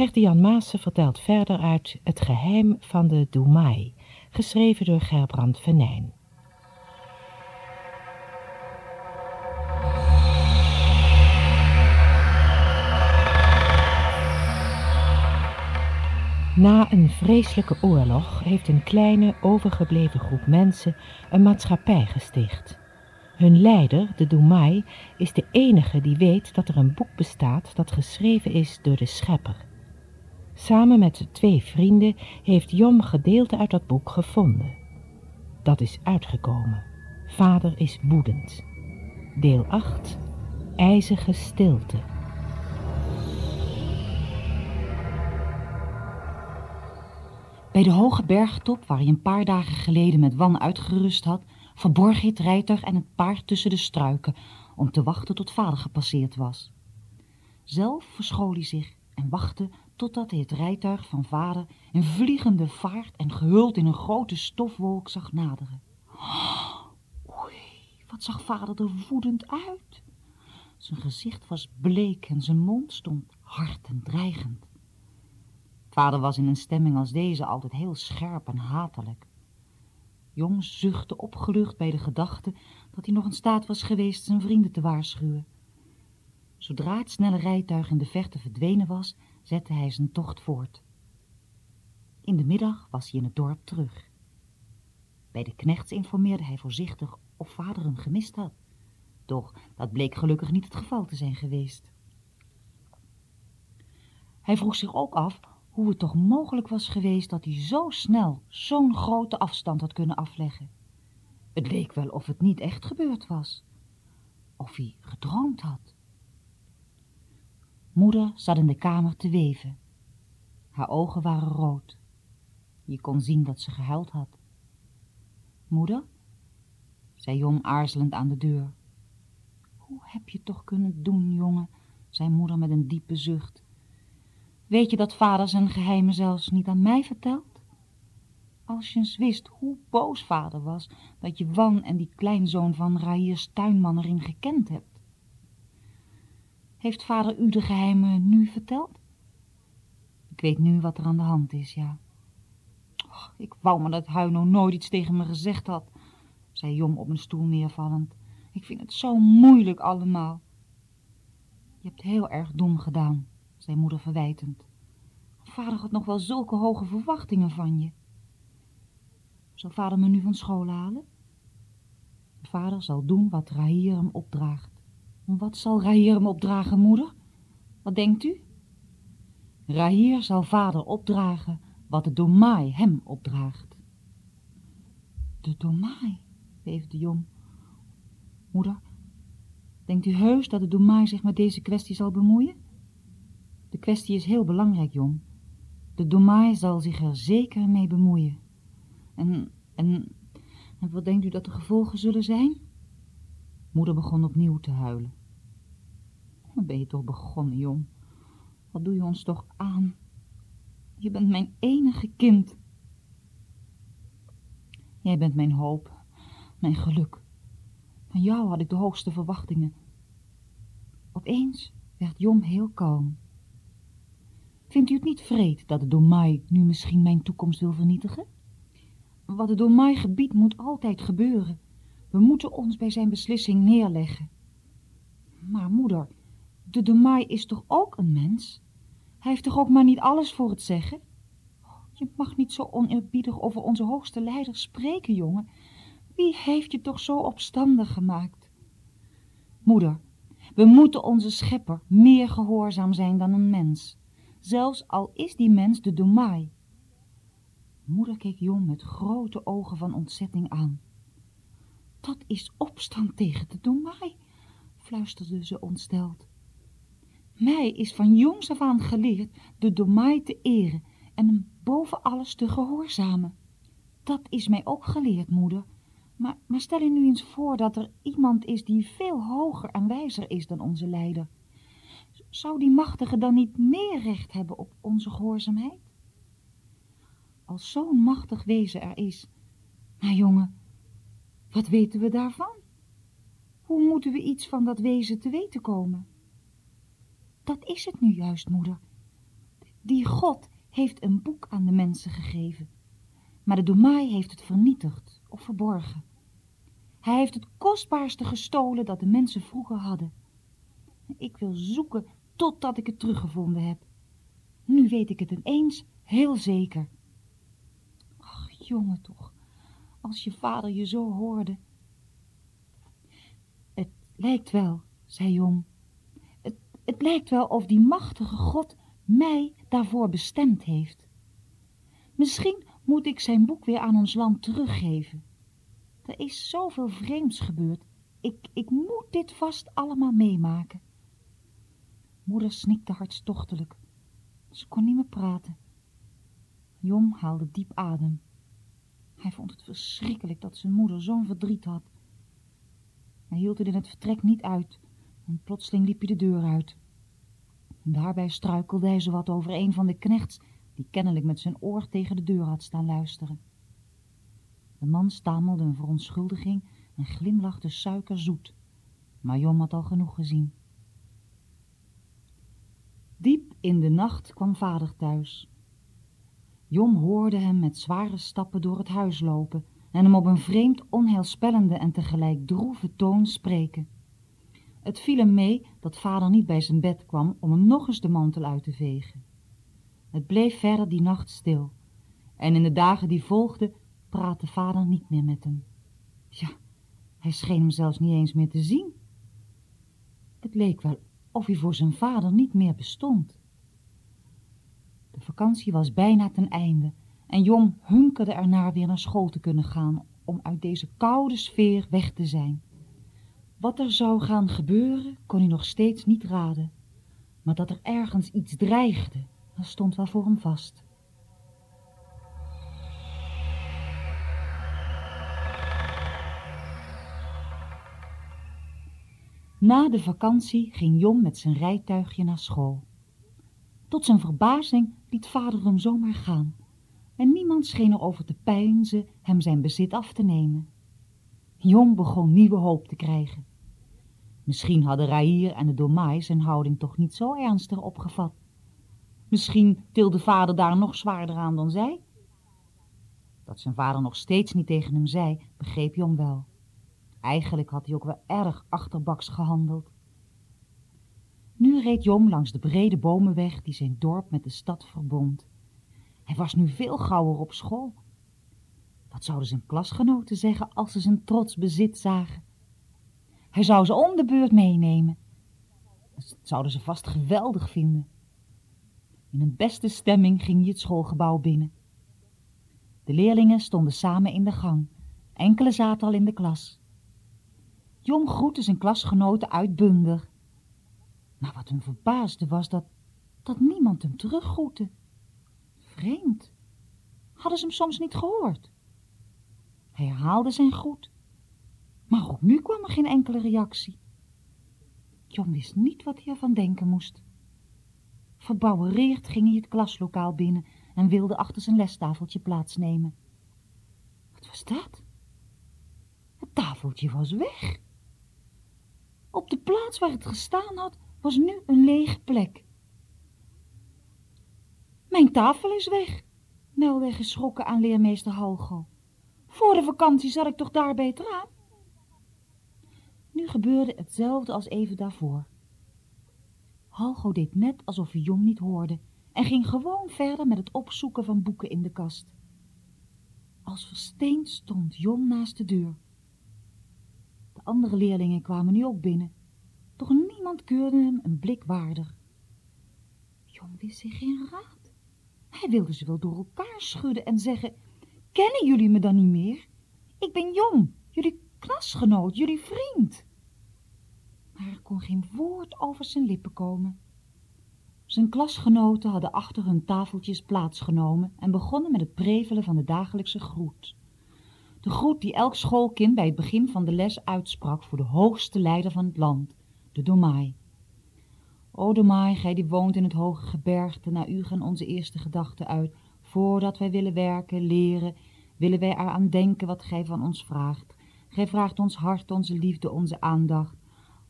Gert-Jan Maassen vertelt verder uit Het geheim van de Doemai, geschreven door Gerbrand Venijn. Na een vreselijke oorlog heeft een kleine overgebleven groep mensen een maatschappij gesticht. Hun leider, de Doemai, is de enige die weet dat er een boek bestaat dat geschreven is door de schepper. Samen met twee vrienden heeft Jom gedeelte uit dat boek gevonden. Dat is uitgekomen. Vader is woedend. Deel 8. IJzige stilte. Bij de hoge bergtop, waar hij een paar dagen geleden met wan uitgerust had, verborg hij het rijtuig en het paard tussen de struiken om te wachten tot vader gepasseerd was. Zelf verschool hij zich en wachtte totdat hij het rijtuig van vader in vliegende vaart en gehuld in een grote stofwolk zag naderen. Oei, wat zag vader er woedend uit. Zijn gezicht was bleek en zijn mond stond hard en dreigend. Vader was in een stemming als deze altijd heel scherp en hatelijk. Jong zuchtte opgelucht bij de gedachte dat hij nog in staat was geweest zijn vrienden te waarschuwen. Zodra het snelle rijtuig in de verte verdwenen was, zette hij zijn tocht voort. In de middag was hij in het dorp terug. Bij de knechts informeerde hij voorzichtig of vader hem gemist had. Doch dat bleek gelukkig niet het geval te zijn geweest. Hij vroeg zich ook af hoe het toch mogelijk was geweest dat hij zo snel zo'n grote afstand had kunnen afleggen. Het leek wel of het niet echt gebeurd was. Of hij gedroomd had. Moeder zat in de kamer te weven. Haar ogen waren rood. Je kon zien dat ze gehuild had. Moeder, zei Jom aarzelend aan de deur. Hoe heb je toch kunnen doen, jongen, zei moeder met een diepe zucht. Weet je dat vader zijn geheimen zelfs niet aan mij vertelt? Als je eens wist hoe boos vader was, dat je Wan en die kleinzoon van Rahiers tuinman erin gekend hebt. Heeft vader u de geheimen nu verteld? Ik weet nu wat er aan de hand is, ja. Och, ik wou maar dat Huino nooit iets tegen me gezegd had, zei Jom op een stoel neervallend. Ik vind het zo moeilijk allemaal. Je hebt heel erg dom gedaan, zei moeder verwijtend. Vader had nog wel zulke hoge verwachtingen van je. Zal vader me nu van school halen? Vader zal doen wat Rahir hem opdraagt. Wat zal Rahir hem opdragen, moeder? Wat denkt u? Rahir zal vader opdragen wat de Domai hem opdraagt. De Domai, beefde Jong. Moeder, denkt u heus dat de Domai zich met deze kwestie zal bemoeien? De kwestie is heel belangrijk, Jong. De Domai zal zich er zeker mee bemoeien. En, en, en wat denkt u dat de gevolgen zullen zijn? Moeder begon opnieuw te huilen. Wat ben je toch begonnen, jong? Wat doe je ons toch aan? Je bent mijn enige kind. Jij bent mijn hoop, mijn geluk. Van jou had ik de hoogste verwachtingen. Opeens werd Jom heel kalm. Vindt u het niet vreed dat de Domai nu misschien mijn toekomst wil vernietigen? Wat de Domai gebiedt moet altijd gebeuren. We moeten ons bij zijn beslissing neerleggen. Maar moeder, de Domai is toch ook een mens? Hij heeft toch ook maar niet alles voor het zeggen? Je mag niet zo oneerbiedig over onze hoogste leider spreken, jongen. Wie heeft je toch zo opstandig gemaakt? Moeder, we moeten onze schepper meer gehoorzaam zijn dan een mens zelfs al is die mens de Domai. Moeder keek Jong met grote ogen van ontzetting aan. Dat is opstand tegen de Domai, fluisterde ze ontsteld. Mij is van jongs af aan geleerd de Domai te eren en hem boven alles te gehoorzamen. Dat is mij ook geleerd, moeder. Maar, stel je nu eens voor dat er iemand is die veel hoger en wijzer is dan onze leider zou die machtige dan niet meer recht hebben op onze gehoorzaamheid? Als zo'n machtig wezen er is, maar jongen, wat weten we daarvan? Hoe moeten we iets van dat wezen te weten komen? Dat is het nu juist, moeder. Die God heeft een boek aan de mensen gegeven, maar de Doemai heeft het vernietigd of verborgen. Hij heeft het kostbaarste gestolen dat de mensen vroeger hadden. Ik wil zoeken totdat ik het teruggevonden heb. Nu weet ik het ineens heel zeker. Ach, jongen toch, als je vader je zo hoorde. Het lijkt wel, zei Jong. Het, het lijkt wel of die machtige God mij daarvoor bestemd heeft. Misschien moet ik zijn boek weer aan ons land teruggeven. Er is zoveel vreemds gebeurd. Ik, ik moet dit vast allemaal meemaken. Moeder snikte hartstochtelijk. Ze kon niet meer praten. Jom haalde diep adem. Hij vond het verschrikkelijk dat zijn moeder zo'n verdriet had. Hij hield het in het vertrek niet uit en plotseling liep hij de deur uit. Daarbij struikelde hij zowat over een van de knechts die kennelijk met zijn oor tegen de deur had staan luisteren. De man stamelde een verontschuldiging en glimlachte suikerzoet, maar Jom had al genoeg gezien. Diep in de nacht kwam vader thuis. Jom hoorde hem met zware stappen door het huis lopen en hem op een vreemd onheilspellende en tegelijk droeve toon spreken. Het viel hem mee dat vader niet bij zijn bed kwam om hem nog eens de mantel uit te vegen. Het bleef verder die nacht stil en in de dagen die volgden praatte vader niet meer met hem. Ja, hij scheen hem zelfs niet eens meer te zien. Het leek wel of hij voor zijn vader niet meer bestond. De vakantie was bijna ten einde en Jom hunkerde ernaar weer naar school te kunnen gaan om uit deze koude sfeer weg te zijn. Wat er zou gaan gebeuren, kon hij nog steeds niet raden, maar dat er ergens iets dreigde, dat stond wel voor hem vast. Na de vakantie ging Jom met zijn rijtuigje naar school. Tot zijn verbazing liet vader hem zomaar gaan en niemand scheen erover te peinzen hem zijn bezit af te nemen. Jom begon nieuwe hoop te krijgen. Misschien hadden Raïr en de Domaai zijn houding toch niet zo ernstig opgevat. Misschien tilde vader daar nog zwaarder aan dan zij. Dat zijn vader nog steeds niet tegen hem zei, begreep Jom wel. Eigenlijk had hij ook wel erg achterbaks gehandeld. Nu reed Jom langs de brede bomenweg die zijn dorp met de stad verbond. Hij was nu veel gauwer op school. Wat zouden zijn klasgenoten zeggen als ze zijn trots bezit zagen? Hij zou ze om de beurt meenemen. Dat zouden ze vast geweldig vinden. In een beste stemming ging hij het schoolgebouw binnen. De leerlingen stonden samen in de gang. Enkele zaten al in de klas. Jong groette zijn klasgenoten uitbundig. Maar wat hem verbaasde was dat, dat niemand hem teruggroette. Vreemd. Hadden ze hem soms niet gehoord? Hij herhaalde zijn groet. Maar ook nu kwam er geen enkele reactie. John wist niet wat hij ervan denken moest. Verbouwereerd ging hij het klaslokaal binnen en wilde achter zijn lestafeltje plaatsnemen. Wat was dat? Het tafeltje was weg. Op de plaats waar het gestaan had, was nu een lege plek. Mijn tafel is weg, meldde geschrokken aan leermeester Halgo. Voor de vakantie zat ik toch daar beter aan? Nu gebeurde hetzelfde als even daarvoor. Halgo deed net alsof hij Jong niet hoorde en ging gewoon verder met het opzoeken van boeken in de kast. Als versteend stond Jon naast de deur. De andere leerlingen kwamen nu ook binnen, doch niemand keurde hem een blik waardig. Jon wist zich geen raad. Hij wilde ze wel door elkaar schudden en zeggen, kennen jullie me dan niet meer? Ik ben Jon, jullie klasgenoot, jullie vriend. Maar er kon geen woord over zijn lippen komen. Zijn klasgenoten hadden achter hun tafeltjes plaatsgenomen en begonnen met het prevelen van de dagelijkse groet. De groet die elk schoolkind bij het begin van de les uitsprak voor de hoogste leider van het land, de Domai. O Domai, gij die woont in het hoge gebergte, naar u gaan onze eerste gedachten uit. Voordat wij willen werken, leren, willen wij eraan denken wat gij van ons vraagt. Gij vraagt ons hart, onze liefde, onze aandacht.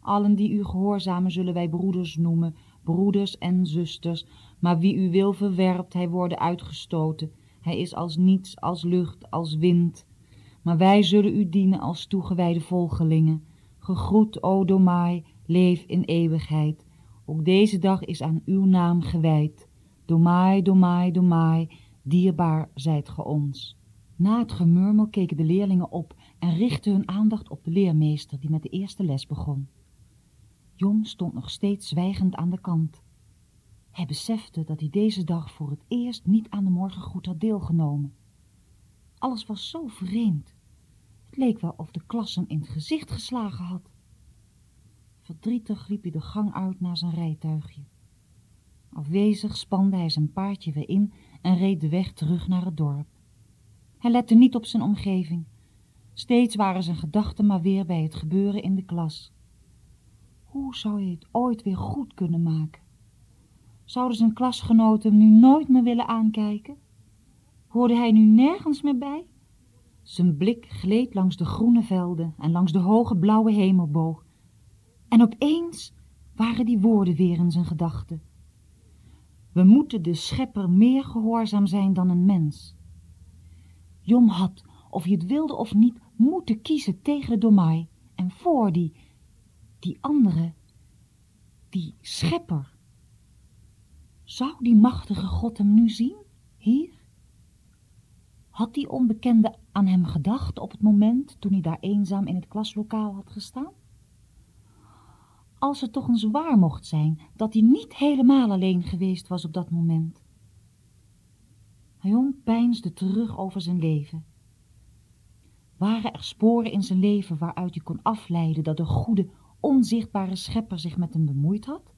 Allen die u gehoorzamen zullen wij broeders noemen. broeders en zusters, maar wie u wil verwerpt, hij worden uitgestoten. Hij is als niets, als lucht, als wind. Maar wij zullen u dienen als toegewijde volgelingen. Gegroet, o Domai, leef in eeuwigheid. Ook deze dag is aan uw naam gewijd. Domai, Domai, Domai, dierbaar zijt ge ons. Na het gemurmel keken de leerlingen op en richtten hun aandacht op de leermeester die met de eerste les begon. Jom stond nog steeds zwijgend aan de kant. Hij besefte dat hij deze dag voor het eerst niet aan de morgengroet had deelgenomen. Alles was zo vreemd. Het leek wel of de klas hem in gezicht geslagen had. Verdrietig liep hij de gang uit naar zijn rijtuigje. Afwezig spande hij zijn paardje weer in en reed de weg terug naar het dorp. Hij lette niet op zijn omgeving. Steeds waren zijn gedachten maar weer bij het gebeuren in de klas. Hoe zou hij het ooit weer goed kunnen maken? Zouden zijn klasgenoten hem nu nooit meer willen aankijken? Hoorde hij nu nergens meer bij? Zijn blik gleed langs de groene velden en langs de hoge blauwe hemelboog. En opeens waren die woorden weer in zijn gedachten. We moeten de schepper meer gehoorzaam zijn dan een mens. Jom had, of hij het wilde of niet, moeten kiezen tegen de Domai en voor die, die andere, die schepper. Zou die machtige God hem nu zien, hier? Had die onbekende aan hem gedacht op het moment toen hij daar eenzaam in het klaslokaal had gestaan? Als het toch eens waar mocht zijn dat hij niet helemaal alleen geweest was op dat moment. Hij peinsde terug over zijn leven. Waren er sporen in zijn leven waaruit hij kon afleiden dat de goede, onzichtbare schepper zich met hem bemoeid had?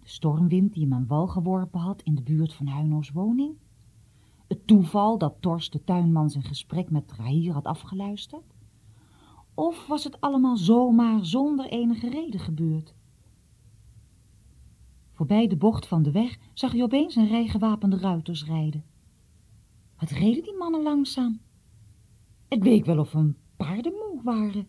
De stormwind die hem aan wal geworpen had in de buurt van Huino's woning? Het toeval dat Torst de tuinman zijn gesprek met Rahir had afgeluisterd? Of was het allemaal zomaar zonder enige reden gebeurd? Voorbij de bocht van de weg zag hij opeens een rij gewapende ruiters rijden. Wat reden die mannen langzaam? Het leek wel of een paardenmoe waren.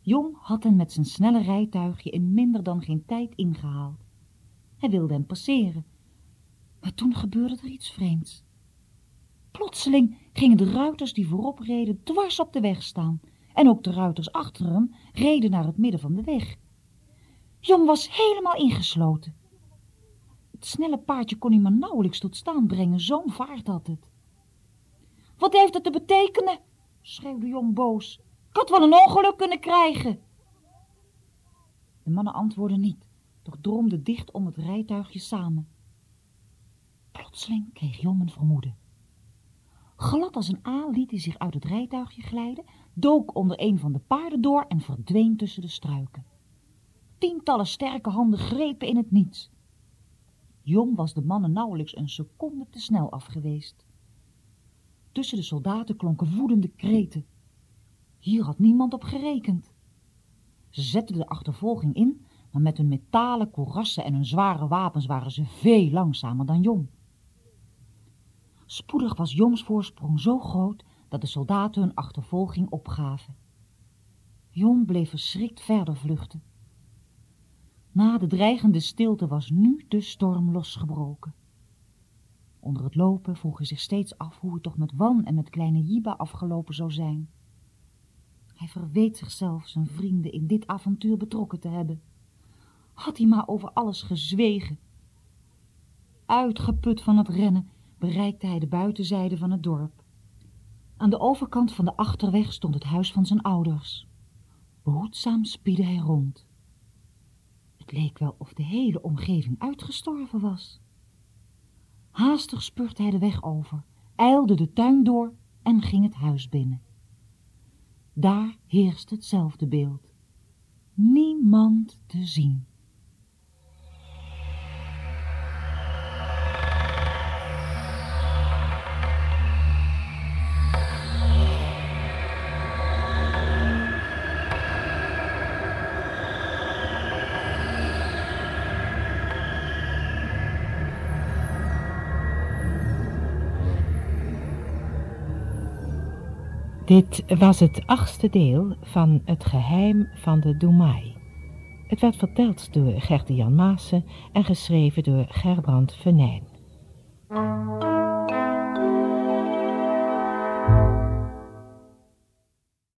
Jong had hen met zijn snelle rijtuigje in minder dan geen tijd ingehaald. Hij wilde hem passeren, maar toen gebeurde er iets vreemds. Plotseling gingen de ruiters die voorop reden dwars op de weg staan en ook de ruiters achter hem reden naar het midden van de weg. Jong was helemaal ingesloten. Het snelle paardje kon hij maar nauwelijks tot staan brengen, zo'n vaart had het. Wat heeft het te betekenen? schreeuwde Jong boos. Ik had wel een ongeluk kunnen krijgen. De mannen antwoordden niet, doch dromden dicht om het rijtuigje samen. Plotseling kreeg Jong een vermoeden. Glad als een aal liet hij zich uit het rijtuigje glijden, dook onder een van de paarden door en verdween tussen de struiken. Tientallen sterke handen grepen in het niets. Jong was de mannen nauwelijks een seconde te snel afgeweest. Tussen de soldaten klonken woedende kreten. Hier had niemand op gerekend. Ze zetten de achtervolging in, maar met hun metalen koerassen en hun zware wapens waren ze veel langzamer dan Jong. Spoedig was Jongs voorsprong zo groot dat de soldaten hun achtervolging opgaven. Jong bleef verschrikt verder vluchten. Na de dreigende stilte was nu de storm losgebroken. Onder het lopen vroeg hij zich steeds af hoe het toch met Wan en met kleine Jiba afgelopen zou zijn. Hij verweet zichzelf zijn vrienden in dit avontuur betrokken te hebben. Had hij maar over alles gezwegen. Uitgeput van het rennen bereikte hij de buitenzijde van het dorp. Aan de overkant van de achterweg stond het huis van zijn ouders. Behoedzaam spiedde hij rond. Het leek wel of de hele omgeving uitgestorven was. Haastig spurte hij de weg over, eilde de tuin door en ging het huis binnen. Daar heerst hetzelfde beeld. Niemand te zien. Dit was het achtste deel van Het geheim van de Doemai. Het werd verteld door Gerte Jan Maassen en geschreven door Gerbrand Venijn.